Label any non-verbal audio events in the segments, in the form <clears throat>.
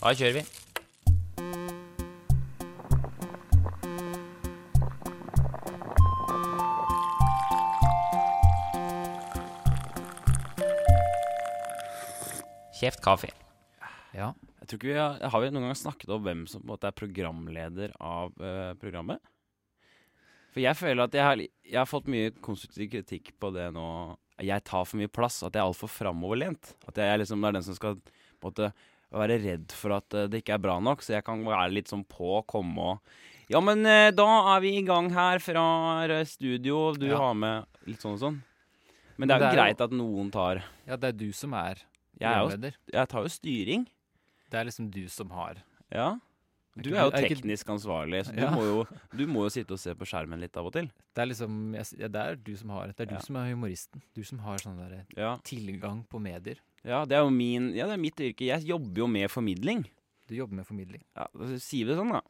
Da kjører vi. Kjeft kaffe. Ja. Jeg tror ikke vi har, har vi noen gang snakket om hvem som er programleder av uh, programmet? For jeg føler at jeg har, jeg har fått mye konstruktiv kritikk på det nå. Jeg tar for mye plass, at jeg er altfor framoverlent. At jeg er liksom, er den som skal på en måte være redd for at eh, det ikke er bra nok. Så jeg kan være litt sånn på, å komme og Ja, men eh, da er vi i gang her fra studio. Du Ja. har med litt sånn og sånn. Men det er jo det er jo- greit at noen tar ja, det er du som er Jeg, er jo, jeg tar jo styring. Det er liksom du som har Ja. Du er jo teknisk ansvarlig, så du, Ja. må jo, du må jo sitte og se på skjermen litt av og til. Det er liksom jeg Det er du som har Det er du Ja. som er humoristen. Du som har sånn der Ja. tilgang på medier. ja, det er jo min Ja, det er mitt yrke. Jeg jobber jo med formidling. Du jobber med formidling. Ja, Si det sånn, da.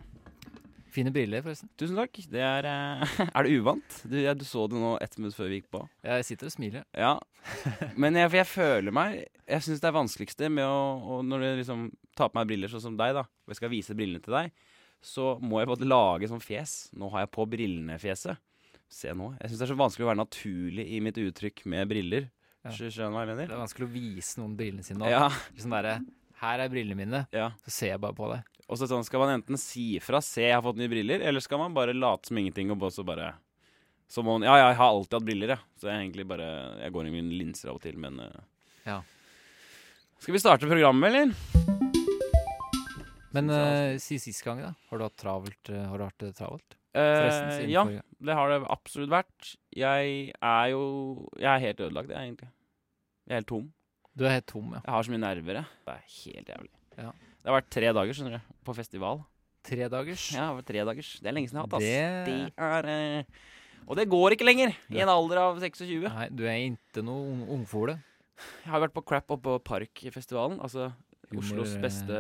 Fine briller, forresten. Tusen takk. Det er eh, <laughs> Er det uvant? Du, ja, du så det nå ett minutt før vi gikk på. Jeg sitter og smiler. Ja. <laughs> Men jeg, jeg føler meg Jeg syns det er vanskeligste med å, å Når du liksom tar på meg briller sånn som deg, da, og jeg skal vise brillene til deg, så må jeg måte lage sånn fjes. Nå har jeg på brillene-fjeset. Se nå. Jeg syns det er så vanskelig å være naturlig i mitt uttrykk med briller. Ja. Skjønner du hva jeg mener? Det er vanskelig å vise noen brillene sine. nå Ja, Sånn derre Her er brillene mine. ja. Så ser jeg bare på det. Og så sånn, skal man enten si fra se jeg har fått nye briller, eller skal man bare late som ingenting og så bare Som om Ja, jeg har alltid hatt briller, jeg. Så jeg egentlig bare Jeg går i mine linser av og til, men uh, Ja. Skal vi starte programmet, eller? Men uh, si sist gang, da. Har du hatt travelt? Uh, har du hatt det travelt? Uh, ja, det har det absolutt vært. Jeg er jo Jeg er helt ødelagt, jeg, egentlig. Jeg er helt tom. Du er helt tom, ja. Jeg har så mye nerver, jeg. Det er helt jævlig. Ja. Det har vært tre dager, skjønner du, på festival. Tre dagers. Ja, det tre dagers. Det er lenge siden jeg har hatt, ass. Det- er eh, Og det går ikke lenger, i en alder av 26. Nei, du er ikke noe ung ungfole. Jeg har vært på Crap og på Parkfestivalen. Altså Oslos beste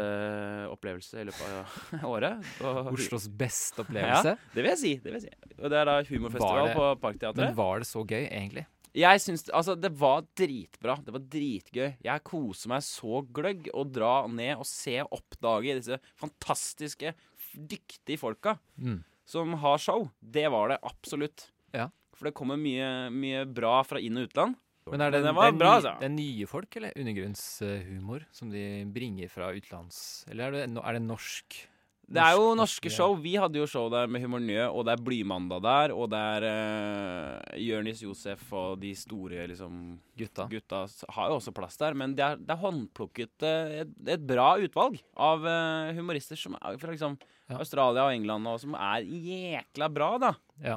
opplevelse i løpet av <laughs> året. Og- Oslos beste opplevelse. Det vil jeg si. det vil jeg si Og det er da humorfestival det- på Men var det så gøy, egentlig? Jeg syns Altså, det var dritbra. Det var dritgøy. Jeg koser meg så gløgg å dra ned og se og oppdage disse fantastiske, dyktige folka Mm. som har show. Det var det absolutt. Ja. For det kommer mye, mye bra fra inn- og utland. Men er det, det det bra, ny- altså. Det er nye folk, eller undergrunnshumor, som de bringer fra utlands... Eller er det, er det norsk? Det er jo norske show. Vi hadde jo show der med Humor Njø, og det er Blymandag der, og det er uh, Jørnis Josef og de store liksom Gutta. Gutta har jo også plass der, men det er, det er håndplukket uh, et, et bra utvalg av uh, humorister som er fra liksom Ja. Australia og England, og som er jækla bra, da. Ja.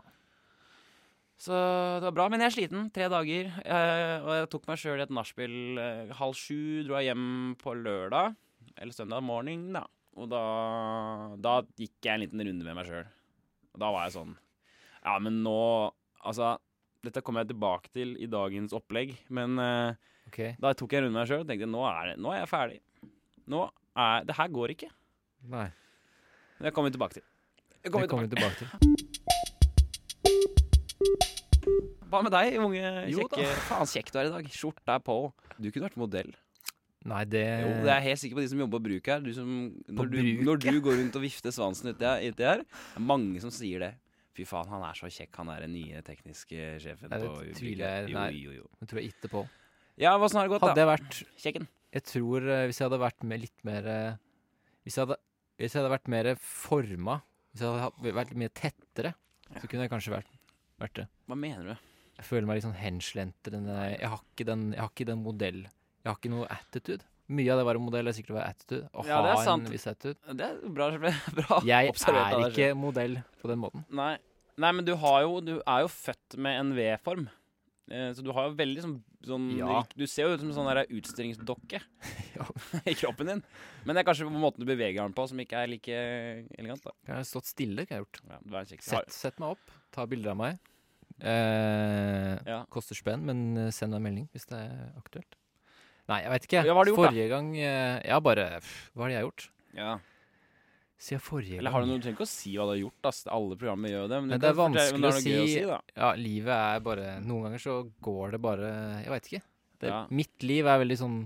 Så det var bra, men jeg er sliten. Tre dager. og jeg tok meg sjøl i et nachspiel halv sju. Dro jeg hjem på lørdag, eller søndag morgen, da. Og da, da gikk jeg en liten runde med meg sjøl. Og da var jeg sånn Ja, men nå Altså, dette kommer jeg tilbake til i dagens opplegg, men eh, okay. da tok jeg en runde med meg sjøl og tenkte nå er, det, nå er jeg ferdig. Nå er Det her går ikke. Nei. Men det kommer vi tilbake til. Det Det kommer tilbake. vi tilbake til. Hva med deg, unge Jo kjekke Faen, kjekk du er i dag. Skjorta er på. Du kunne vært modell. Nei, det Jo, det er jeg helt sikker på de som jobber på bruk her. Du som, når, du, bruk, når du går rundt og vifter svansen uti her, her, det er mange som sier det. Fy faen, han er så kjekk, han er den nye tekniske sjefen Nei, det på tviler bygget. jeg- Jo, nei. jo, jo. det tror jeg ikke på. Ja, åssen har det gått, Hadde da? jeg vært Kjekken. Jeg tror eh, hvis jeg hadde vært med litt mer eh, Hvis jeg hadde, hvis jeg hadde vært mer forma, hvis jeg hadde vært mer tettere, så kunne jeg kanskje vært, vært det. Hva mener du? Jeg føler meg litt sånn henslent jeg, har ikke den, jeg har ikke den modell. Jeg har ikke noe attitude. Mye av det å være modell er sikkert å være attitude. Å Ja, ha sant. en viss attitude. Det er bra, <laughs> bra Jeg er ikke modell på den måten. Nei. Nei, men du har jo Du er jo født med en V-form. Eh, så du har jo veldig sånn, sånn Ja. Du ser jo ut som en sånn utstillingsdokke Ja. <laughs> <laughs> i kroppen din. Men det er kanskje på måten du beveger den på, som ikke er like elegant. da Jeg har stått stille, hva jeg har gjort. ja, Sett, sett meg opp, ta bilder av meg. Eh, Ja. Koster spenn, men send en melding hvis det er aktuelt. Nei, jeg veit ikke. Ja, hva har du gjort, da? forrige gang eh, Jeg bare pff, Hva har jeg gjort? Ja. Siden forrige Eller har du gang noe, du trenger ikke å si hva du har gjort. Ass. Alle programmer gjør jo det. Men, Men det er kan fortelle- men vanskelig det er noe å gøy si- da. Ja, livet er bare Noen ganger så går det bare Jeg veit ikke. Det, Ja. Mitt liv er veldig sånn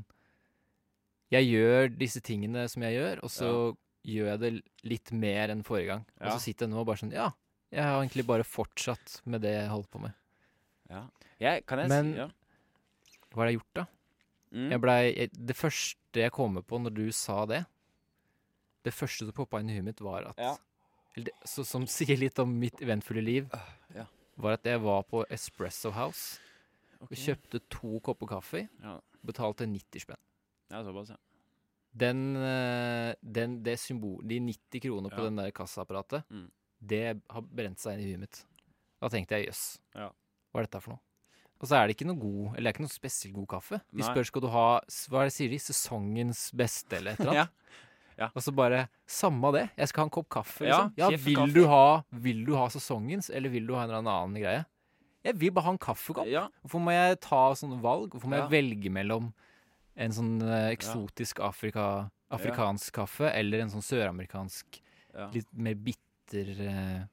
Jeg gjør disse tingene som jeg gjør, og så gjør jeg det litt mer enn forrige gang. Og så sitter jeg nå og bare sånn Ja, jeg har egentlig bare fortsatt med det jeg holdt på med. Ja. Jeg, kan jeg Men- si ja. Hva har jeg gjort, da? Mm. Jeg jeg, Det første jeg kom på når du sa det Det første som poppa inn i huet mitt, var at Ja. det, så, Som <laughs> sier litt om mitt eventfulle liv, ja. var at jeg var på Espresso House og kjøpte to kopper kaffe. Ja. Betalte 90 spenn. Ja, såpass, ja. Den, eh, den, det symbol, De 90 kroner på Ja. den der kassaapparatet, Mm. det har brent seg inn i huet mitt. Da tenkte jeg jøss, Ja. hva er dette for noe? Og så er det ikke noe god, eller det er ikke noe spesielt god kaffe. De Nei. spør skal du ha hva er det sier de, sesongens beste, eller et eller annet. <laughs> Ja. Ja. Og så bare samme det, jeg skal ha en kopp kaffe. Liksom. Ja, ja vil, du ha, vil du ha sesongens, eller vil du ha en eller annen greie? Jeg vil bare ha en kaffekopp. Ja. Hvorfor må jeg ta sånne valg? Hvorfor må jeg velge mellom en sånn eh, eksotisk Afrika, afrikansk kaffe eller en sånn søramerikansk, litt mer bitter eh,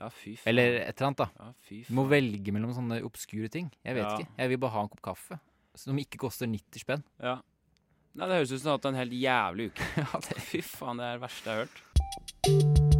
ja, fy faen. Eller et eller annet, da. ja, fy Du må velge mellom sånne obskure ting. Jeg vet Ja. ikke. Jeg vil bare ha en kopp kaffe som ikke koster 90 spenn. Ja. Nei, det høres ut som du har hatt en helt jævlig uke. <laughs> Ja, det- Fy faen, det er det verste jeg har hørt.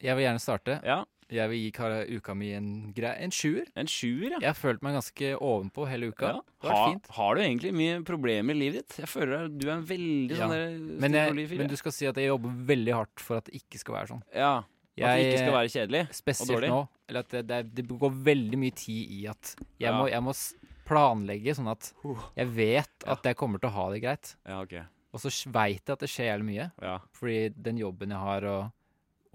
Jeg vil gjerne starte. Ja. Jeg vil gi uka mi en, en sjuer. En sjuer, ja. Jeg har følt meg ganske ovenpå hele uka. Ja. Det har Ha, fint. har du egentlig mye problemer i livet ditt? Jeg føler at du er en veldig Ja. sånn der Men, jeg, og men du skal si at jeg jobber veldig hardt for at det ikke skal være sånn. Ja. At det ikke skal være kjedelig. Spesielt dårlig. nå. Eller at det, det, det går veldig mye tid i at jeg, Ja. må, jeg må planlegge sånn at jeg vet at jeg kommer til å ha det greit. Ja, ok. Og så veit jeg at det skjer jævlig mye. Ja. Fordi den jobben jeg har, og,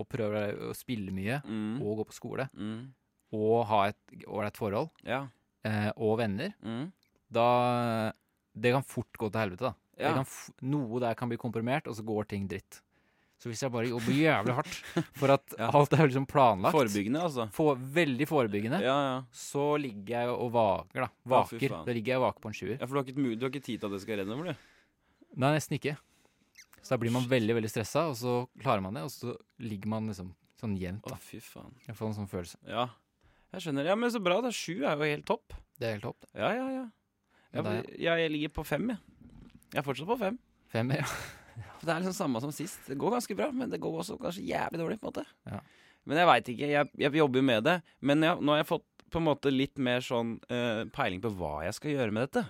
og prøver å spille mye, Mm. og gå på skole, Mm. og ha et ålreit forhold, Ja. eh, og venner, Mm. da Det kan fort gå til helvete, da. Det Ja. noe der kan bli komprimert, og så går ting dritt. Så hvis jeg bare jobber jævlig hardt for at <laughs> Ja. alt er liksom planlagt, Forebyggende, altså. For, veldig forebyggende, Ja, ja. så ligger jeg og vaker, da. Vaker. da ligger jeg og vaker på en sjuer. ja for du har, ikke, du har ikke tid til at det skal renne over, du? Nei, nesten ikke. Så da blir man veldig, veldig stressa, og så klarer man det, og så ligger man liksom sånn jevnt, da Å, fy faen. Jeg får en sånn følelse. Ja. Jeg skjønner. Ja, men så bra, da. Sju er jo helt topp. Det er helt topp. det. Ja, ja, ja. Ja, da, ja jeg ligger på fem, jeg. Jeg er fortsatt på fem. Fem, ja. <laughs> For Det er liksom samme som sist. Det går ganske bra, men det går også kanskje jævlig dårlig. på en måte Ja. Men jeg veit ikke. Jeg, jeg jobber jo med det. Men jeg, nå har jeg fått på en måte litt mer sånn eh, peiling på hva jeg skal gjøre med dette.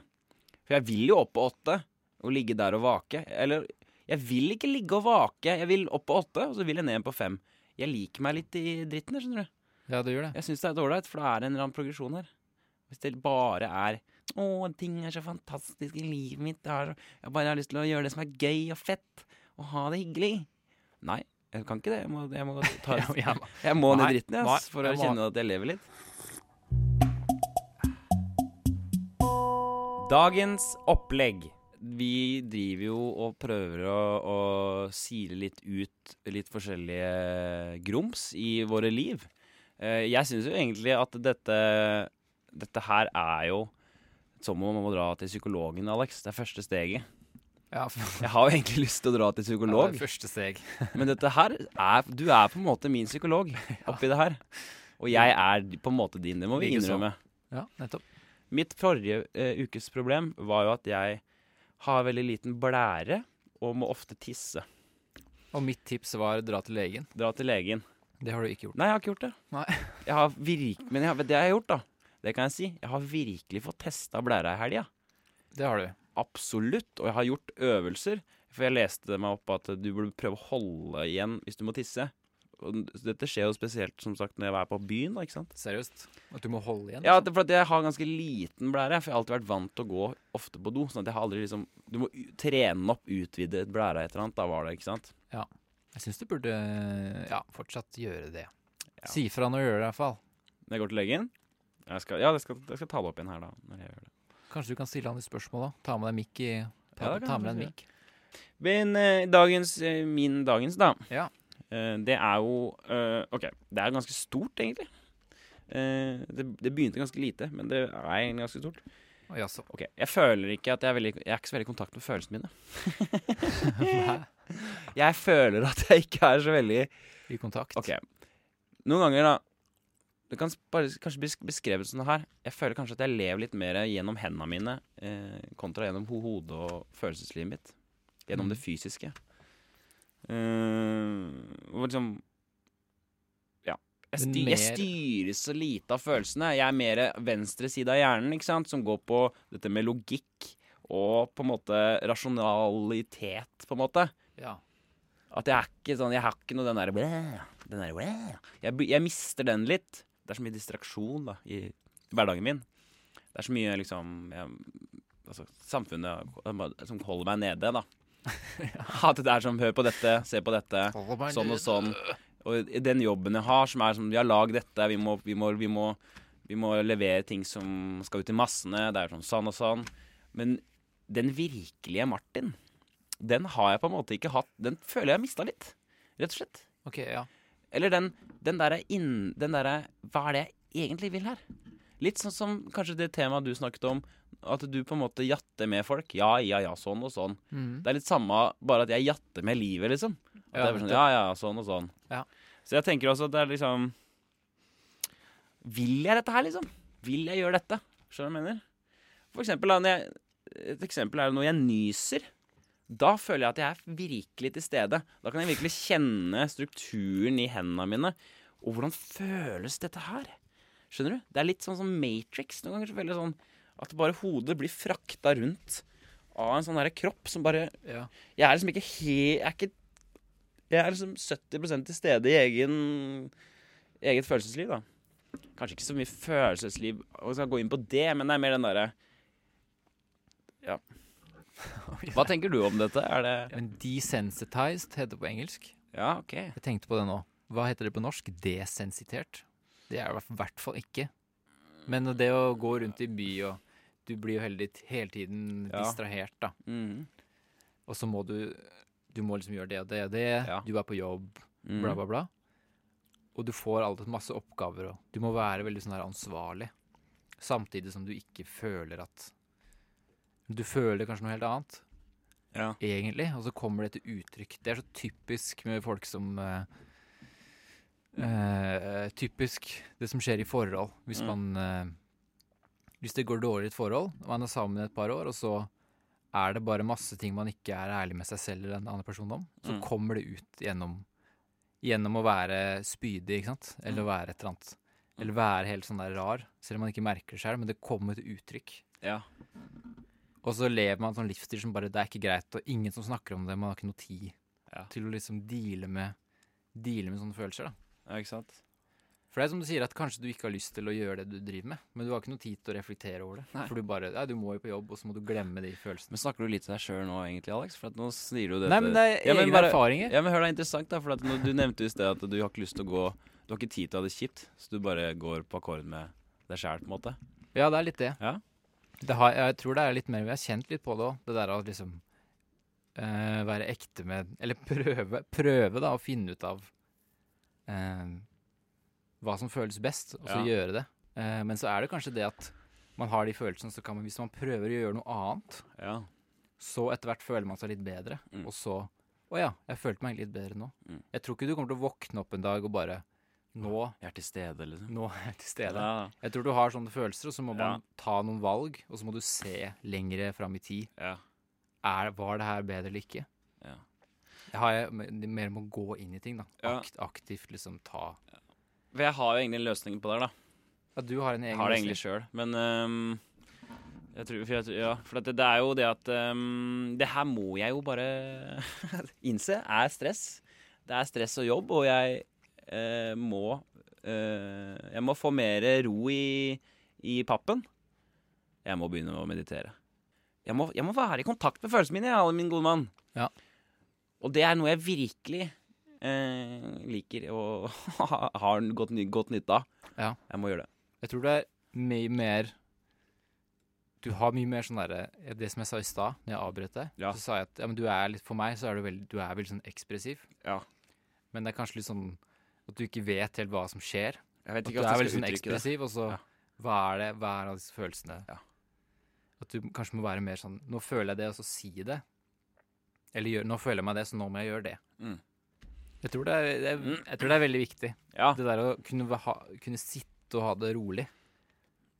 For jeg vil jo opp på åtte og ligge der og vake. Eller jeg vil ikke ligge og vake. Jeg vil opp på åtte, og så vil jeg ned på fem. Jeg liker meg litt i dritten her, skjønner du. Ja, du gjør det. Jeg syns det er ålreit, for det er en eller annen progresjon her. Hvis det bare er å, ting er så fantastisk i livet mitt. Jeg bare har lyst til å gjøre det som er gøy og fett, og ha det hyggelig. Nei, jeg kan ikke det. Jeg må, jeg må, <laughs> ta, <laughs> jeg må ned i dritten jeg, ass, for å kjenne at jeg lever litt. Dagens opplegg. Vi driver jo og prøver å, å sile litt ut litt forskjellige grums i våre liv. Eh, Jeg syns jo egentlig at dette, dette her er jo som om man må dra til psykologen, Alex. Det er første steget. Ja, Jeg har jo egentlig lyst til å dra til psykolog. det er første steg. <laughs> Men dette her er Du er på en måte min psykolog <laughs> oppi det her. Og jeg er på en måte din. Det må vi innrømme. Ja, nettopp. Mitt forrige eh, ukes problem var jo at jeg har veldig liten blære og må ofte tisse. Og mitt tips var dra til legen. Dra til legen. Det har du ikke gjort. Nei, jeg har ikke gjort det. Nei. <laughs> Jeg har virk Men jeg har, det har jeg gjort, da. Det kan jeg si. Jeg har virkelig fått testa blæra i helga. Det har du. Absolutt. Og jeg har gjort øvelser. For jeg leste meg opp at du burde prøve å holde igjen hvis du må tisse. Dette skjer jo spesielt som sagt når jeg er på byen. da, ikke sant? Seriøst. At du må holde igjen. Ja, det, for at jeg har ganske liten blære. For jeg har alltid vært vant til å gå ofte på do. Sånn at jeg har aldri liksom Du må trene opp, utvide blæra et eller annet. Da var det, ikke sant? Ja. Jeg syns du burde ja, fortsatt gjøre det. Ja. Si fra når du gjør det, i hvert fall. Når jeg går til legen jeg skal, Ja, jeg skal, jeg skal ta det opp igjen her, da. Når jeg gjør det. Kanskje du kan stille han spørsmål da Ta med deg mikk i Ta, Ja, ta med deg en mikk. Men eh, dagens eh, Min dagens, da. Ja. Eh, det er jo eh, OK, det er ganske stort, egentlig. Eh, det, det begynte ganske lite, men det er egentlig ganske stort. Å jaså. Ok, Jeg føler ikke at jeg er veldig Jeg er ikke så veldig i kontakt med følelsene mine. <laughs> Jeg føler at jeg ikke er så veldig I kontakt. OK. Noen ganger, da Det kan bare kanskje bli beskrevet sånn her. Jeg føler kanskje at jeg lever litt mer gjennom hendene mine eh, kontra gjennom ho hodet og følelseslivet mitt. Gjennom Mm. det fysiske. Eh, hvor liksom Ja. Jeg, styr, jeg styres så lite av følelsene. Jeg er mer venstre side av hjernen, ikke sant, som går på dette med logikk og på en måte rasjonalitet, på en måte. Ja. At jeg er ikke sånn Jeg har ikke noe den derre Den der. Jeg, jeg mister den litt. Det er så mye distraksjon da i hverdagen min. Det er så mye liksom jeg, Altså samfunnet som holder meg nede, da. <laughs> At det der som Hør på dette, se på dette. Sånn og sånn. Og den jobben jeg har, som er som Vi har lagd dette, vi må, vi, må, vi, må, vi må levere ting som skal ut i massene. Det er sånn sånn og sånn. Men den virkelige Martin, den har jeg på en måte ikke hatt. Den føler jeg har mista litt, rett og slett. Ok, ja. Eller den, den derre inn... Den derre Hva er det jeg egentlig vil her? Litt sånn som kanskje det temaet du snakket om, at du på en måte jatter med folk. Ja, ja, ja, sånn og sånn. Mm. Det er litt samme, bare at jeg jatter med livet, liksom. At Ja, det er sånn, ja, ja, sånn og sånn. Ja. Så jeg tenker også at det er liksom Vil jeg dette her, liksom? Vil jeg gjøre dette? Skjønner du hva jeg mener? For eksempel, da, jeg, et eksempel er når jeg nyser. Da føler jeg at jeg er virkelig til stede. Da kan jeg virkelig kjenne strukturen i hendene mine. Og hvordan føles dette her? Skjønner du? Det er litt sånn som Matrix. Noen ganger så føler jeg sånn at bare hodet blir frakta rundt av en sånn derre kropp som bare ja. Jeg er liksom ikke he... Jeg er, ikke, jeg er liksom 70% til stede i egen, eget følelsesliv, da. Kanskje ikke så mye følelsesliv, og skal gå inn på det, men det er mer den derre Ja. <laughs> Hva tenker du om dette? Er det Men desensitized heter det på engelsk. Ja, OK. Jeg tenkte på det nå. Hva heter det på norsk? Desensitert? Det er det i hvert fall ikke. Men det å gå rundt i by og Du blir jo heldig hele tiden distrahert, da. Mm. Og så må du Du må liksom gjøre det og det og det. Ja. Du er på jobb, Mhm. bla, bla, bla. Og du får alltid masse oppgaver, og du må være veldig sånn her ansvarlig. Samtidig som du ikke føler at Du føler kanskje noe helt annet, Ja. egentlig, og så kommer det til uttrykk. Det er så typisk med folk som eh, eh, Typisk det som skjer i forhold. Hvis Mm. man eh, Hvis det går dårlig i et forhold, man er sammen i et par år, og så er det bare masse ting man ikke er ærlig med seg selv eller en annen person om, så Mm. kommer det ut gjennom Gjennom å være spydig, ikke sant? Eller Mm. være et eller annet. Eller være helt sånn der rar, selv om man ikke merker det selv, men det kommer til uttrykk. ja. Og så lever man sånn livsstil som bare Det er ikke greit, og ingen som snakker om det. Man har ikke noe tid Ja. til å liksom deale med Deale med sånne følelser, da. Ja ikke sant? For det er som du sier, at kanskje du ikke har lyst til å gjøre det du driver med, men du har ikke noe tid til å reflektere over det. Nei. For du bare Ja, du må jo på jobb, og så må du glemme de følelsene. Men snakker du litt til deg sjøl nå, egentlig, Alex? For at nå sier du dette Nei, men det er Ja, egne bare- erfaringer. Ja, men hør, det er interessant, da. For at du nevnte i sted at du har ikke lyst til å gå Du har ikke tid til å ha det kjipt, så du bare går på akkord med deg sjæl, på en måte. Ja, det er litt det. Ja. det har, jeg tror det er litt mer Vi har kjent litt på det òg. Det der å liksom eh, være ekte med Eller prøve, prøve da å finne ut av eh, hva som føles best, og så Ja. gjøre det. Eh, men så er det kanskje det at man har de følelsene, så kan man, hvis man prøver å gjøre noe annet, Ja. så etter hvert føler man seg litt bedre. Mm. Og så Å ja, jeg følte meg litt bedre nå. Mm. Jeg tror ikke du kommer til å våkne opp en dag og bare Nå, Jeg er til stede, liksom. nå er jeg til stede. Ja. Jeg tror du har sånne følelser, og så må Ja. man ta noen valg, og så må du se lengre fram i tid. ja. Er, var det her bedre eller ikke? Ja. Jeg har jeg mer om å gå inn i ting, da. Akt, aktivt liksom ta For jeg har jo egentlig en løsning på det, da. Ja, du har en Jeg egen har det egentlig sjøl, men um, jeg tror, for jeg, ja, for at det, det er jo det at um, Det her må jeg jo bare <laughs> innse er stress. Det er stress og jobb, og jeg uh, må Uh, Jeg må få mer ro i, i pappen. Jeg må begynne å meditere. Jeg må, jeg må være i kontakt med følelsene mine, jeg, min gode mann. Ja. Og det er noe jeg virkelig eh, liker og <laughs> har godt, godt nytte av. Ja. Jeg må gjøre det. Jeg tror det er mye mer Du har mye mer sånn derre Det som jeg sa i stad, når jeg avbrøt deg, Ja. så sa jeg at ja, men du er litt For meg så er du veldig, du er veldig sånn ekspressiv. Ja. Men det er kanskje litt sånn at du ikke vet helt hva som skjer. Jeg vet At du er veldig sånn ekspressiv, og så Ja. hva er det Hva er disse følelsene? Ja. At du kanskje må være mer sånn Nå føler jeg det, og så si det. Eller gjør, nå føler jeg meg det, så nå må jeg gjøre det. Mm. Jeg, tror det er, det er, Mm. jeg tror det er veldig viktig. Ja. Det der å kunne, ha, kunne sitte og ha det rolig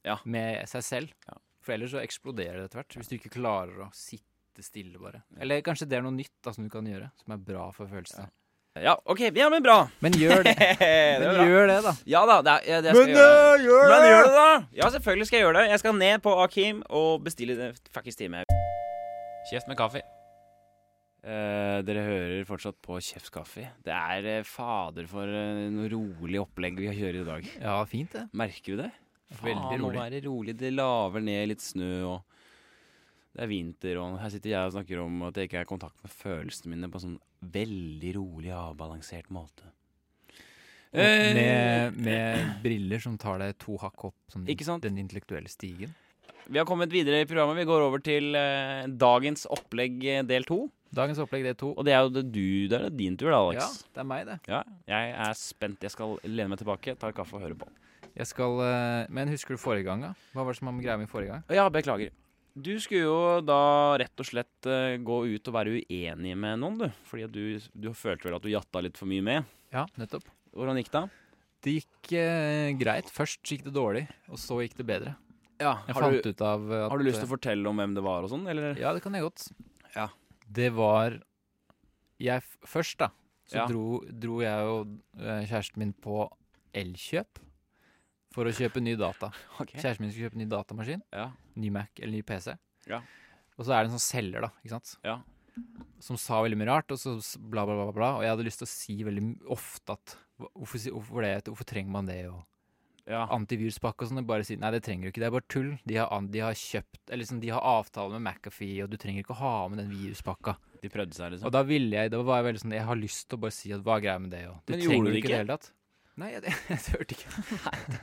Ja. med seg selv. Ja. For ellers så eksploderer det etter hvert, hvis du ikke klarer å sitte stille bare. Eller kanskje det er noe nytt da, som du kan gjøre, som er bra for følelsene. Ja, OK. Ja, men bra. Men gjør det. <laughs> det Men gjør det, da. Ja da, det, er, ja, det skal jeg gjøre. gjør Men gjør det, da! Ja, selvfølgelig skal jeg gjøre det. Jeg skal ned på Akim og bestille det fuckings time. Kjeft med kaffe. Eh, dere hører fortsatt på Kjefts kaffe. Det er uh, fader for uh, noe rolig opplegg vi kjører i dag. Ja, fint det. Merker du det? Veldig Faen, nå rolig. er det rolig. Det laver ned litt snø, og det er vinter, og her sitter jeg og snakker om at jeg ikke er i kontakt med følelsene mine på en sånn veldig rolig, avbalansert måte. Med, med briller som tar deg to hakk opp sånn, den intellektuelle stigen. Vi har kommet videre i programmet. Vi går over til dagens opplegg del to. Dagens opplegg, det er to. Og det er jo det du, det er det din tur, da, Ja, det er meg, det. Ja. Jeg er spent. Jeg skal lene meg tilbake, ta en kaffe og høre på. Jeg skal, eh, Men husker du forrige gang, da? Hva var det som var greia mi forrige gang? Ja, beklager. Du skulle jo da rett og slett eh, gå ut og være uenig med noen, du. Fordi du, du følte vel at du jatta litt for mye med. Ja, nettopp. Hvordan gikk det? Det gikk eh, greit. Først gikk det dårlig, og så gikk det bedre. Ja, har, fant du, ut av at har du lyst til å fortelle om hvem det var og sånn, eller? Ja, det kan jeg godt. Ja. Det var Jeg Først, da, så Ja. dro, dro jeg og eh, kjæresten min på Elkjøp for å kjøpe ny data. <laughs> Okay. Kjæresten min skulle kjøpe ny datamaskin, Ja. ny Mac eller ny PC. Ja. Og så er det en sånn selger, da, ikke sant, Ja. som sa veldig mye rart, og så bla, bla, bla, bla, bla. Og jeg hadde lyst til å si veldig ofte at Hvorfor, hvorfor det? Hvorfor trenger man det? Og ja. antiviruspakke og sånn. og Bare si nei, det trenger du ikke. Det er bare tull. De har, an, de har kjøpt Eller liksom, de har avtale med McAfee, og du trenger ikke å ha med den viruspakka. De prøvde seg, liksom. Og da ville jeg Da var jeg veldig sånn Jeg har lyst til å bare si at hva er greia med det, og du Men trenger du ikke i det hele tatt. Nei, jeg, <laughs> jeg, jeg hørte <laughs> ikke.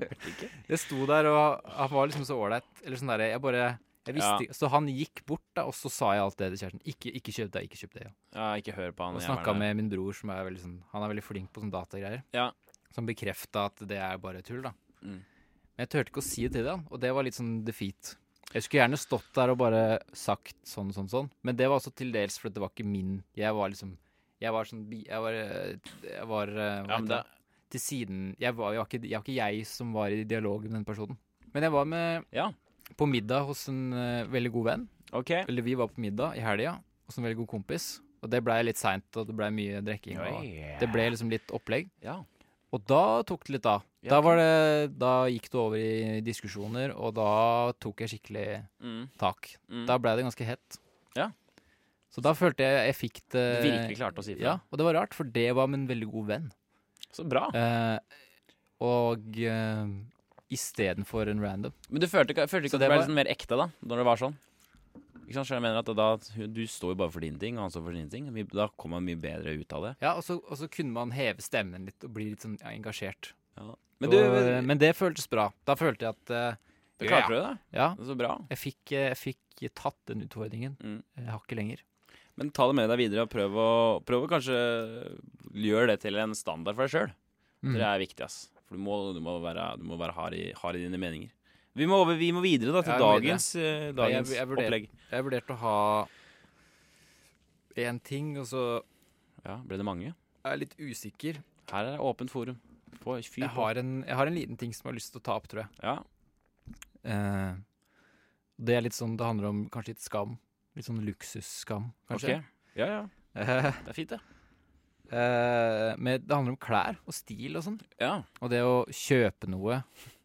Det ikke. Jeg sto der, og han var liksom så ålreit. Eller sånn derre Jeg bare jeg visste, Ja. ikke- Så han gikk bort, da, og så sa jeg alt det til kjæresten. Ikke, ikke kjøp det, ikke kjøp det. Ja. Ja, ikke hør på han. Og snakka med min bror, som er veldig sånn Han er veldig flink på sånne datagreier. Ja. Som bekrefta at det er bare tull, da. Mm. Men jeg turte ikke å si det til deg, og det var litt sånn defeat. Jeg skulle gjerne stått der og bare sagt sånn, sånn, sånn. Men det var også til dels fordi det var ikke min Jeg var liksom Jeg var sånn Jeg var, jeg var eh, hva heter det? Til siden Jeg var jo ikke, jeg var ikke jeg som var i dialog med den personen. Men jeg var med Ja, på middag hos en uh, veldig god venn. Okay. Eller vi var på middag i helga hos en veldig god kompis. Og det blei litt seint, og det blei mye drikking. Og det ble liksom litt opplegg. Ja. Og da tok det litt av. Ja, Da, var det, da gikk det over i diskusjoner, og da tok jeg skikkelig Mm. tak. Mm. Da ble det ganske hett. Ja. Så da følte jeg jeg fikk det Du virkelig klarte å si fra. Ja, og det var rart, for det var en veldig god venn. Så bra. Eh, og eh, istedenfor en random. Men du følte ikke, følte ikke at det det ble var- liksom mer ekte, da? Når det var sånn? Ikke sant, så jeg mener at da, Du står jo bare for din ting, og han står for sin ting. Da kommer man mye bedre ut av det. Ja, og så, og så kunne man heve stemmen litt og bli litt sånn ja, engasjert. Men du, og, eh, men det føltes bra. Da følte jeg at uh, du klarte du da. Ja, Det er Så bra. jeg fikk, eh, jeg fikk tatt den utfordringen. Mm. Jeg har ikke lenger. Men ta det med deg videre, og prøv å, prøv å kanskje gjøre det til en standard for deg sjøl. Mm. Det er viktig, ass. For du må, du må være, du må være hard, i, hard i dine meninger. Vi må, over, vi må videre da til dagens, uh, dagens jeg vurderer- opplegg. Jeg vurderte å ha én ting, og så Ja, Ble det mange? Jeg er litt usikker. Her er det åpent forum. På, Jeg har, en, jeg har en liten ting som jeg har lyst til å ta opp, tror jeg. Ja. Eh, det er litt sånn, det handler om kanskje litt skam. Litt sånn luksusskam, kanskje. Okay. Ja, ja. Eh, Det er fint, det. eh, men det handler om klær og stil og sånn. Ja. Og det å kjøpe noe,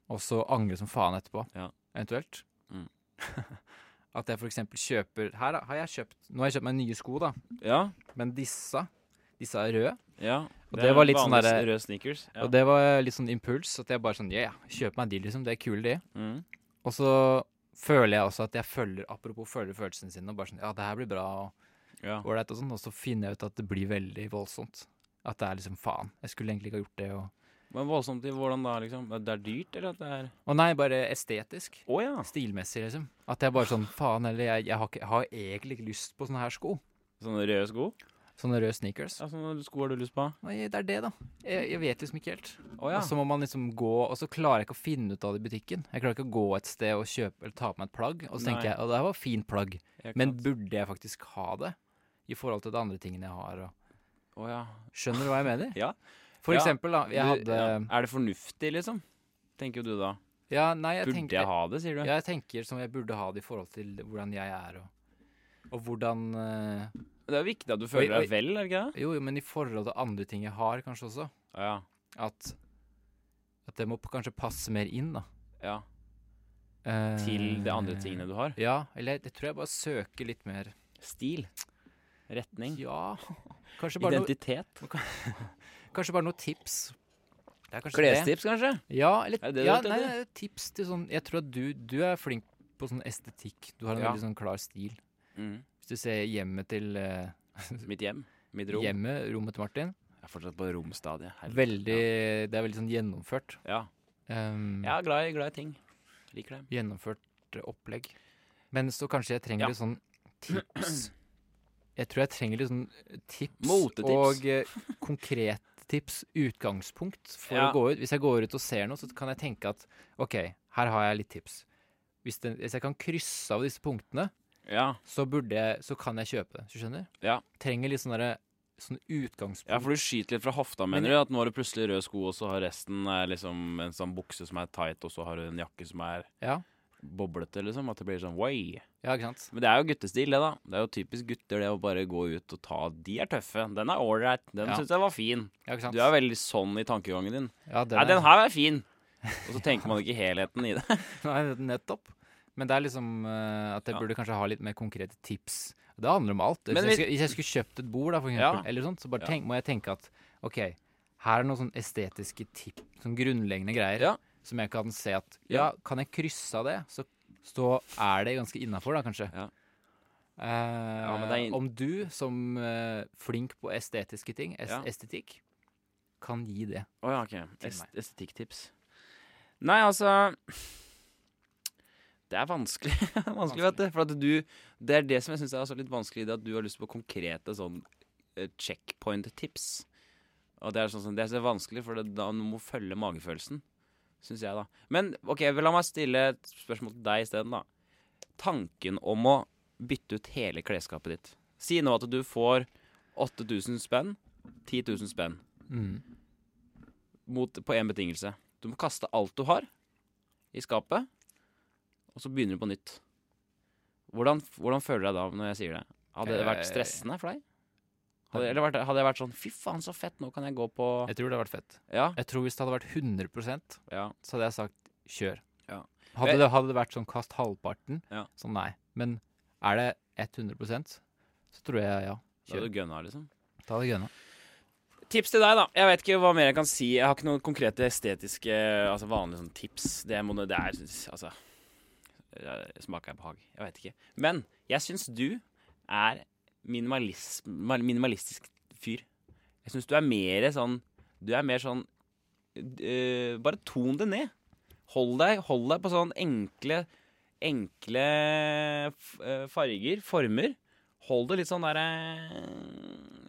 og så angre som faen etterpå, Ja. eventuelt. Mm. <laughs> At jeg eksempel kjøper Her da, har jeg kjøpt Nå har jeg kjøpt meg nye sko, da. Ja. Men disse, disse er røde. ja. Og det var litt sånn der, Røde sneakers. Ja. Og det var litt sånn impuls. At jeg bare sånn Ja, ja, kjøp meg de, liksom. Det er kule, de. Mm. Og så føler jeg også at jeg følger Apropos følger følelsene sine. Og bare sånn Ja, det her blir bra. Og Ja. ålreit og sånn. Og så finner jeg ut at det blir veldig voldsomt. At det er liksom faen. Jeg skulle egentlig ikke ha gjort det. Og Men voldsomt i hvordan da, liksom? Det er dyrt, eller at det er Å nei, bare estetisk. Å ja. Stilmessig, liksom. At jeg bare sånn Faen, eller jeg, jeg, har, ikke, har egentlig ikke lyst på sånne her sko. Sånne røde sko? Sånne røde sneakers. Ja, sånne sko har du lyst på? Nei, det er det, da. Jeg, jeg vet liksom ikke helt. Å ja. Og så må man liksom gå, og så klarer jeg ikke å finne ut av det i butikken. Jeg klarer ikke å gå et sted og kjøpe eller ta på meg et plagg, og så tenker Nei. jeg å, det her var fint plagg, men burde jeg faktisk ha det? I forhold til de andre tingene jeg har. Og Å ja. skjønner du hva jeg mener? Ja. For Ja. eksempel, da. Jeg hadde ja. Er det fornuftig, liksom? tenker jo du da. Ja, nei, jeg Burde tenker jeg ha det, sier du? Ja, jeg tenker som jeg burde ha det i forhold til hvordan jeg er, og, og hvordan uh, Det er viktig at du føler deg vel, er det ikke det? Jo, jo, men i forhold til andre ting jeg har, kanskje også. Ja. At, at det må kanskje passe mer inn, da. ja. Uh, Til de andre tingene du har. Ja, eller jeg tror jeg bare søker litt mer Stil. Retning. Ja, bare, noe, Identitet. Kanskje bare noen tips. Det. Klestips, kanskje? Ja, eller Er det det ja, nei, tips til sånn Jeg tror at du, du er flink på sånn estetikk. Du har en Ja. veldig sånn klar stil. Mm. Hvis du ser hjemmet til uh, Mitt hjem. Mitt rom. Hjemmet, rommet til Martin. Jeg er fortsatt på romstadiet. Veldig, ja. Det er veldig sånn gjennomført. Ja. Um, Jeg er glad i, glad i ting. Liker det. Gjennomført opplegg. Men så kanskje jeg trenger litt sånn tips. Jeg tror jeg trenger litt sånn tips Motetips. og uh, konkrete tips, utgangspunkt, for Ja. å gå ut. Hvis jeg går ut og ser noe, så kan jeg tenke at OK, her har jeg litt tips. Hvis, den, hvis jeg kan krysse av disse punktene, Ja. så jeg Så kan jeg kjøpe det. Så skjønner? Ja. Trenger litt sånn derre Sånn utgangspunkt. ja, for du skyter litt fra hofta, Men mener du? At nå har du plutselig røde sko, og så har resten liksom en sånn bukse som er tight, og så har du en jakke som er Ja. boblete, liksom. At det blir sånn way. Ja, ikke sant? Men det er jo guttestil, det, da. Det er jo typisk gutter, det å bare gå ut og ta De er tøffe. Den er ålreit. Den Ja. syns jeg var fin. Ja, ikke sant? Du er veldig sånn i tankegangen din. ja, den Nei, er- den her er fin. Og så tenker man ikke helheten i det. <laughs> <laughs> Nei, nettopp. Men det er liksom uh, at jeg burde kanskje ha litt mer konkrete tips. Det handler om alt. Hvis, vi... jeg, skulle, hvis jeg skulle kjøpt et bord, da, for eksempel, eller sånt, så bare tenk, må jeg tenke at OK, her er noen sånn estetiske tips, sånn grunnleggende greier, Ja. som jeg kan se at Ja. Ja, kan jeg krysse av det, så, så er det ganske innafor, da, kanskje. Ja. Eh, in- Om du, som eh, flink på estetiske ting, est Ja. estetikk, kan gi det. Å ja, ok. Til Es meg. Estetikktips. Nei, altså Det er vanskelig, <laughs> vanskelig vet du. For at du Det er det som jeg syns er litt vanskelig i det, at du har lyst på konkrete sånn eh, checkpoint-tips. Og det er sånn Det er så vanskelig, for det, da må du følge magefølelsen. Syns jeg, da. Men OK, la meg stille et spørsmål til deg isteden, da. Tanken om å bytte ut hele klesskapet ditt. Si nå at du får 8000 spenn, 10 000 spenn Mm. mot, på én betingelse. Du må kaste alt du har i skapet, og så begynner du på nytt. Hvordan, hvordan føler du deg da når jeg sier det? Hadde det vært Eh, stressende for deg? Hadde, eller vært, hadde jeg vært sånn Fy faen, så fett, nå kan jeg gå på Jeg tror det hadde vært fett. Ja. Jeg tror hvis det hadde vært 100% ja. så hadde jeg sagt kjør. Ja. Hadde, det, hadde det vært sånn kast halvparten, Ja. så nei. Men er det 100% så tror jeg ja. Da hadde Kjør. du gønna, liksom. Ta det gønna. Tips til deg, da. Jeg vet ikke hva mer jeg kan si. Jeg har ikke noen konkrete estetiske, altså vanlige sånn tips. Det, må, det er altså Smaker jeg behag? Jeg vet ikke. Men jeg syns du er minimalis, minimalistisk fyr. Jeg syns du er mer sånn Du er mer sånn øh, Bare ton det ned. Hold deg, hold deg på sånn enkle Enkle øh, farger, former. Hold det litt sånn der eh,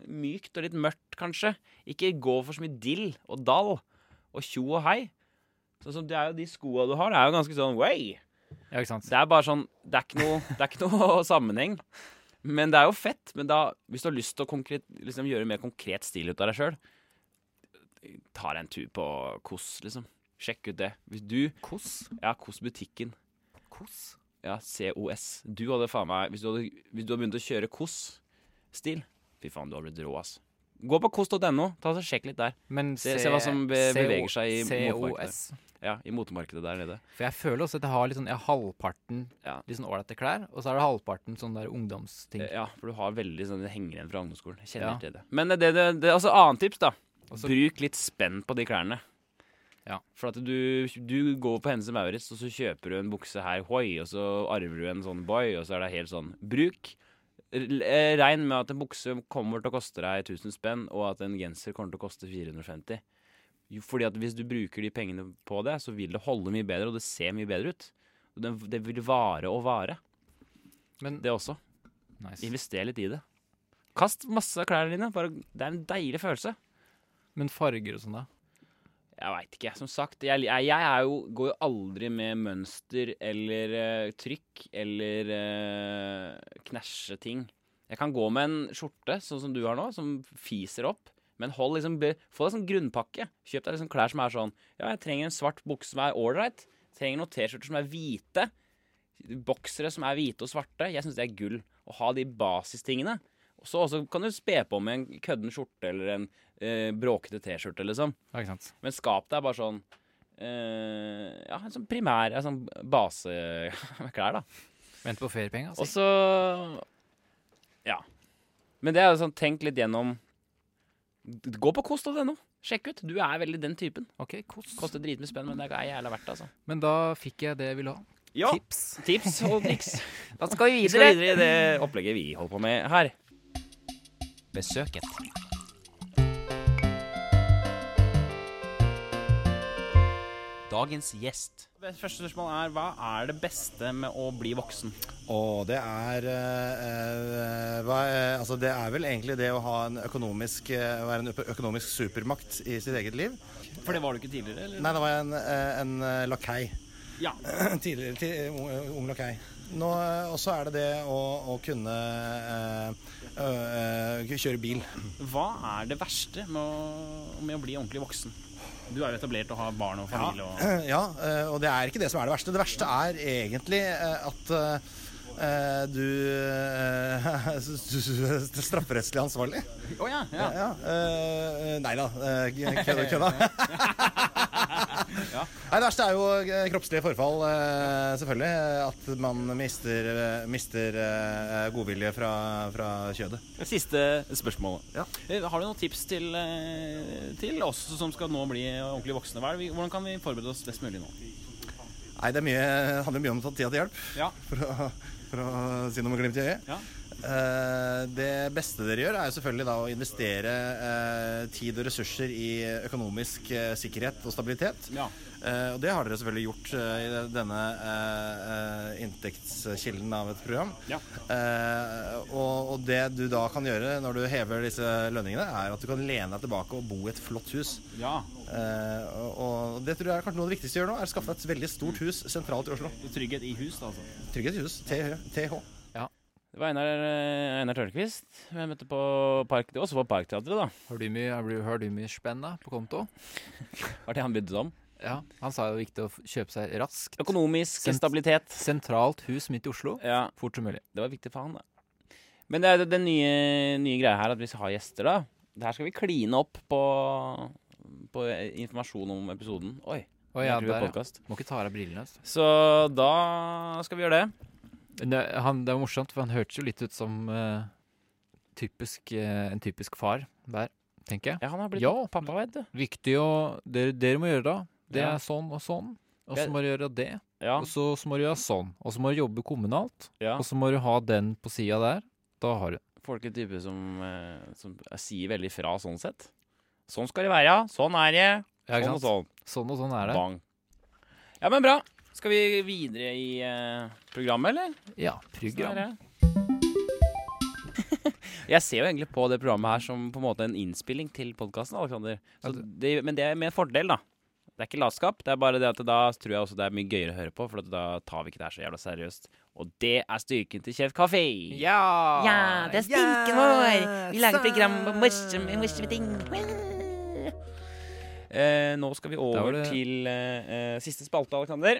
mykt og litt mørkt, kanskje. Ikke gå for så mye dill og dall og tjo og hei. Sånn som det er jo De skoa du har, det er jo ganske sånn way. Ja? Det er bare sånn Det er ikke noe, det er ikke noe <laughs> sammenheng. Men det er jo fett. Men da, hvis du har lyst til å konkret, liksom, gjøre mer konkret stil ut av deg sjøl, ta deg en tur på Kos, liksom. Sjekk ut det. Hvis du Kos? Ja, Kos-butikken. Kos? Ja, COS. Du hadde faen meg Hvis du hadde, hvis du hadde begynt å kjøre KOS-stil Fy faen, du hadde blitt rå, ass. Gå på kos.no, ta og sjekk litt der. Men Se- se hva som be- beveger seg i motemarkedet. Ja, I motemarkedet der nede. For jeg føler også at jeg har litt sånn Jeg har halvparten Ja. litt sånn ålreite klær, og så er det halvparten sånn der ungdomsting. Eh, Ja, for du har veldig sånn Det henger igjen fra ungdomsskolen. Jeg kjenner Ja. til det. Men det, det, det altså annet tips, da. Også, Bruk litt spenn på de klærne. Ja. For at du, du går på Hennes Maurits, og så kjøper du en bukse her, hoi, og så arver du en sånn boy, og så er det helt sånn Bruk eh, Regn med at en bukse kommer til å koste deg 1000 spenn, og at en genser kommer til å koste 450. Fordi at hvis du bruker de pengene på det, så vil det holde mye bedre, og det ser mye bedre ut. Det, det vil vare og vare, Men det også. nice. Invester litt i det. Kast masse av klærne dine. Bare, det er en deilig følelse. Men farger og sånn, da? Jeg veit ikke. Som sagt, jeg, jeg, jeg jo, går jo aldri med mønster eller uh, trykk eller uh, knæsje ting. Jeg kan gå med en skjorte, sånn som du har nå, som fiser opp. Men hold liksom, få deg sånn grunnpakke. Kjøp deg liksom klær som er sånn Ja, jeg trenger en svart bukse som er ålreit. Trenger noen T-skjorter som er hvite. Boksere som er hvite og svarte. Jeg syns det er gull å ha de basistingene. Og så kan du spe på med en kødden skjorte eller en eh, bråkete T-skjorte, liksom. Ja. Men skap deg bare sånn eh, Ja, en sånn primær en sånn baseklær, <laughs> da. Vent på feriepenga, Og så Ja. Men det er jo sånn, tenk litt gjennom Gå på kost.no. Sjekk ut. Du er veldig den typen. OK, kost. Koster dritmye spenn, men det er jævla verdt det, altså. Men da fikk jeg det jeg ville ha. Ja. Tips. Tips og triks. <laughs> Da skal vi videre. Vi skal videre i det opplegget vi holder på med her. Besøket. Dagens gjest. Første spørsmål er hva er det beste med å bli voksen? Og det er eh, eh, hva, eh, Altså det er vel egentlig det å ha en økonomisk eh, Være en økonomisk supermakt i sitt eget liv. For det var du ikke tidligere, eller? Nei, da var jeg en, en, en lakei. Ja. <clears throat> Tidligere til, ung, lakei. Og så er det det å, å kunne eh, ø, ø, kjøre bil. Hva er det verste med å, med å bli ordentlig voksen? Du er jo etablert og har barn og familie og <clears throat> Ja, eh, og det er ikke det som er det verste. Det verste er egentlig eh, at eh, eh, <laughs> du uh, du er strafferettslig ansvarlig. Å ja, Ja, ja. eh, nei da, kødda. kødda. <laughs> <laughs> Nei, Det verste er jo kroppslige kroppslig forfall, eh, selvfølgelig. At man mister, eh, mister eh, godvilje fra, fra kjødet. Siste spørsmålet. Ja. Eh, Har du noen tips til, eh, til oss som skal nå bli ordentlig voksne? Hva er det hvordan kan vi forberede oss best mulig nå? Nei, det er mye, handler mye om å ta tida til hjelp, Ja. for å, for å si noe med glimt i øyet. Ja. Eh, det beste dere gjør, er jo selvfølgelig da å investere eh, tid og ressurser i økonomisk eh, sikkerhet og stabilitet. ja. Og det har dere selvfølgelig gjort i denne inntektskilden av et program. Ja. Og, det du da kan gjøre når du hever disse lønningene, er at du kan lene deg tilbake og bo i et flott hus. ja. Og, det tror jeg er kanskje noe av det viktigste å gjøre nå, er å skaffe et veldig stort hus sentralt i Oslo. Trygghet i hus, altså. Trygghet i hus. TH. Det var Einar, eh, Einar Tørnquist. Jeg møtte på Park, det var også på Parkteatret, da. Har du mye, har du, har du mye spenn da, på konto? <laughs> Var det han bydde om? Ja. Han sa det var viktig å kjøpe seg raskt. Økonomisk Sent- stabilitet. Sentralt hus midt i Oslo. Ja, Fort som mulig. det var viktig for han, da. Men det er den nye, nye greia her at vi har gjester, da. Det her skal vi kline opp på, på informasjon om episoden. Oi. Oh, ja, er der, ja. Må ikke ta av brillene. altså. Så da skal vi gjøre det. Det, han, det var morsomt, for han hørtes jo litt ut som uh, typisk, uh, en typisk far der, tenker jeg. Ja, han har blitt Ja. pappa, vet du. Viktig å Dere, dere må gjøre da. Det Ja. er sånn og sånn. Og så må du gjøre det. Ja. Og så, så må du gjøre sånn. Og så må du jobbe kommunalt. ja. Og så må du ha den på sida der. Da har du Folk er type som, eh, som sier veldig fra sånn sett. Sånn skal det være, ja. Sånn er det. Sånn og sånn. Sånn og sånn er det. Bang. Ja, men bra. Skal vi videre i eh, programmet, eller? Ja, program. er. <laughs> Jeg ser jo egentlig på det programmet her som på en måte en innspilling til podkasten, Alexander. Ja, Så det, men det er med fordel, da. Det er ikke latskap. Det er bare det at da tror jeg også det er mye gøyere å høre på, for at da tar vi ikke det her så jævla seriøst. Og det er styrken til Kjeft Kaffe. Ja! Ja, det er styrken vår! Vi lager program på morsomme, morsomme ting. Eh, nå skal vi over det- til eh, eh, siste spalte, Alexander.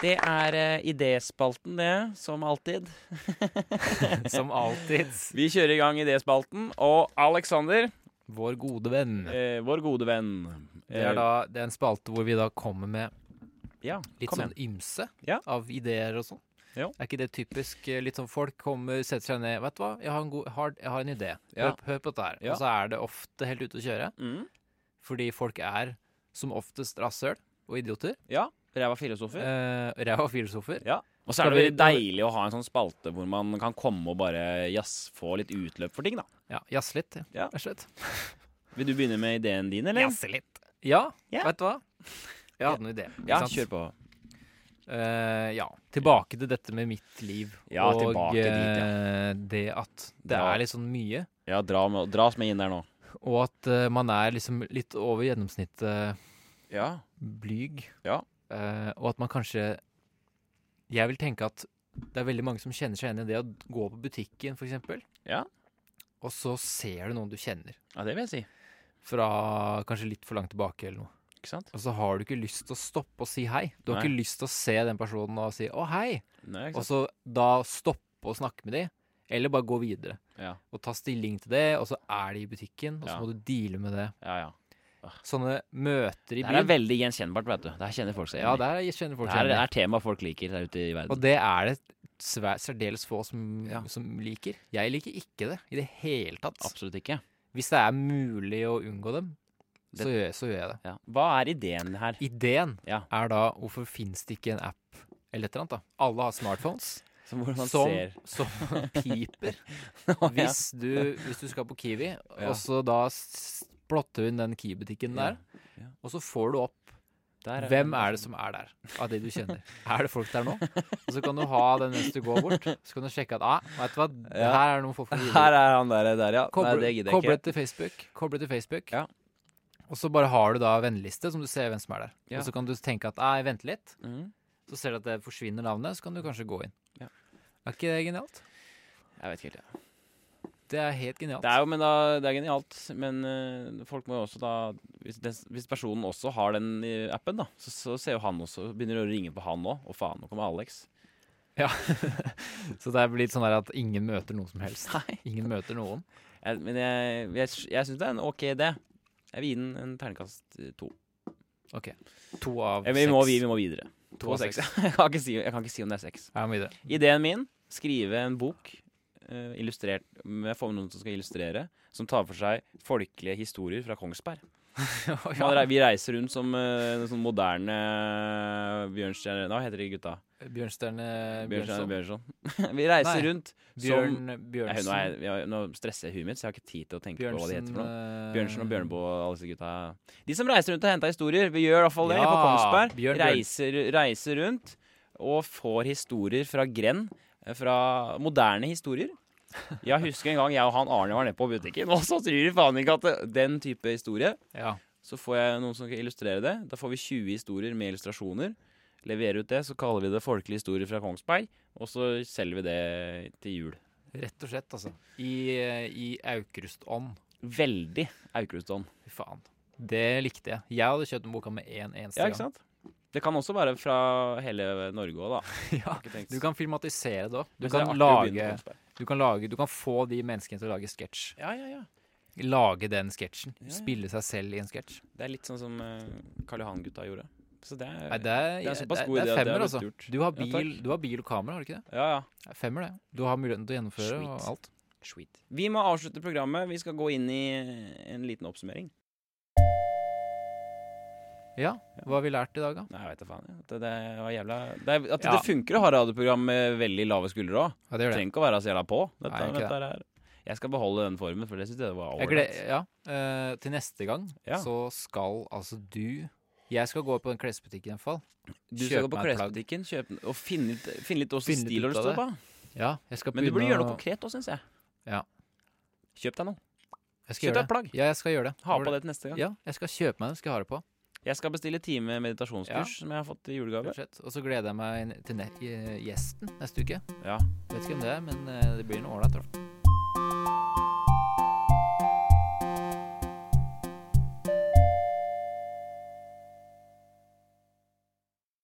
Det er uh, idéspalten, det, som alltid. <laughs> Som alltid. <laughs> Vi kjører i gang idéspalten, og Alexander, Vår gode venn. eh, vår gode venn Det er da det er en spalte hvor vi da kommer med Ja, litt sånn ymse Ja. av ideer og sånn. Jo. Er ikke det typisk eh, litt sånn folk kommer, setter seg ned Vet du hva, jeg har en, god, har, jeg har en idé. Ja. Hør, hør på dette her. Ja. Og så er det ofte helt ute å kjøre. Mm. Fordi folk er som oftest rasshøl og idioter. Ja. Ræva filosofer. Eh, Ræva filosofer. Ja. Og så er det veldig deilig å ha en sånn spalte hvor man kan komme og bare jazz, få litt utløp for ting, da. Ja, Jazze litt, Ja. slett. <laughs> Vil du begynne med ideen din, eller? Jazze litt. Ja, yeah. vet du hva? Jeg hadde en idé. Ja, sant? kjør på. Uh, ja. Tilbake til dette med mitt liv. Ja, og tilbake dit, ja. eh, det at det Dra. er litt sånn mye. Ja, dra, med, dra oss med inn der nå. Og at uh, man er liksom litt over gjennomsnittet Ja. blyg. Ja. Eh, og at man kanskje Jeg vil tenke at det er veldig mange som kjenner seg igjen i det å gå på butikken, f.eks. Ja. Og så ser du noen du kjenner. ja, det vil jeg si. fra kanskje litt for langt tilbake eller noe. Ikke sant? Og så har du ikke lyst til å stoppe og si hei. Du har Nei. ikke lyst til å se den personen og si 'å, hei', Nei, og så da stoppe å snakke med de, eller bare gå videre. Ja, Og ta stilling til det, og så er de i butikken, og så Ja. må du deale med det. ja, ja. Sånne møter i Det er veldig gjenkjennbart, vet du. Det her kjenner folk seg Ja, der kjenner folk Det seg er tema folk liker der ute i verden. Og det er det særdeles få som, Ja. som liker. Jeg liker ikke det i det hele tatt. Absolutt ikke. Hvis det er mulig å unngå dem, så, Det- gjør, så gjør jeg det. Ja. Hva er ideen her? Ideen Ja. er da hvorfor fins det ikke en app eller et eller annet? da? Alle har smartphones <laughs> Som, som, ser som <laughs> piper hvis du, hvis du skal på Kiwi, og så da plotter hun den Kiwi-butikken der, Ja. og så får du opp Der hvem er det som er der, av de du kjenner. <laughs> Er det folk der nå? Og så kan du ha den mens du går bort. Så kan du sjekke at ah, vet du hva, Ja. her er det noen folk fra Her er han der, der ja. Nei, det gidder jeg koble ikke. til Facebook. Koble til Facebook. Ja. Og så bare har du da venneliste, som du ser hvem som er der. Ja. Og så kan du tenke at ah, jeg venter litt. Mm. Så ser du at det forsvinner navnet, så kan du kanskje gå inn. Ja. Er ikke det genialt? Jeg vet ikke helt, ja. Det er helt genialt. Det er jo men da, det er genialt, men uh, folk må jo også da hvis, des, hvis personen også har den i appen, da, så, så ser jo han også Begynner å ringe på han nå. Og faen, nå kommer Alex. Ja. <laughs> så det er blitt sånn at ingen møter noen som helst. Nei. Ingen møter noen. Jeg, men jeg, jeg, jeg syns det er en OK idé. Jeg vil gi den en terningkast eh, to. Ok. To av vi, seks. vi, vi må videre. To To av seks. <laughs> jeg, kan ikke si, jeg kan ikke si om det er seks. Ideen min skrive en bok eh, illustrert med noen som skal illustrere, som tar for seg folkelige historier fra Kongsberg. <laughs> ja. Vi reiser rundt som uh, sånn moderne Bjørnstjerne Hva heter de gutta? Bjørnstjerne Bjørnson. Bjørnson. <laughs> vi reiser Nei. rundt Bjørn som Nei, Bjørnson. nå, jeg, nå stresser jeg huet mitt, så jeg har ikke tid til å tenke på hva de heter for noe. eh, Bjørnsen og Bjørneboe og alle disse gutta. De som reiser rundt og henter historier. Vi gjør i hvert fall det Ja, på Kongsberg. Bjørn. Reiser, reiser rundt og får historier fra grend. Fra moderne historier. Jeg husker en gang jeg og han Arne var nede på butikken, og så tror de faen ikke at det, den type historie Ja. Så får jeg noen som kan illustrere det. Da får vi 20 historier med illustrasjoner. Leverer ut det, så kaller vi det folkelige historier fra Kongsberg. Og så selger vi det til jul. Rett og slett, altså. I, i Aukrust-ånd. Veldig Aukrustsånd. Fy faen. Det likte jeg. Jeg hadde kjøpt den boka med én eneste Ja, ikke sant? Det kan også være fra hele Norge òg, da. <laughs> ja. Du kan filmatisere det òg. Du, du Du kan få de menneskene til å lage sketsj. Ja, ja, ja. Lage den sketsjen. Spille seg selv i en sketsj. Det er litt sånn som uh, Karl Johan-gutta gjorde. Så det er, Nei, det er, det er såpass god idé det er femmer, altså. Du har, bil, du har bil og kamera, har du ikke det? Ja, ja. Det er Femmer, det. Du har muligheten til å gjennomføre og alt. Sweet. Vi må avslutte programmet. Vi skal gå inn i en liten oppsummering. Ja, hva har vi lært i dag, da? Nei, jeg vet da faen. Det, det var jævla det At Ja. det funker å ha radioprogram med veldig lave skuldre òg. Ja. Trenger ikke å være så jævla på. Dette, Nei, dette det. jeg skal beholde den formen, for det syns jeg var ålreit. ja, Uh, til neste gang Ja. så skal altså du Jeg skal gå på den klesbutikken i hvert fall. Du skal gå på klesbutikken kjøp, og finne finne litt åssen stil du står på. Ja, jeg skal Men du burde gjøre noe konkret òg, syns jeg. Ja. Kjøp deg noe. Kjøp deg et plagg. Ja, jeg skal gjøre det. Ha på det til neste gang. Ja, jeg skal kjøpe meg det. Skal jeg ha det på. Jeg skal bestille time meditasjonskurs Ja. som jeg har fått i julegave. og så gleder jeg meg til gjesten neste uke. Ja. Vet ikke hvem det er, men eh, det blir noe ålreit.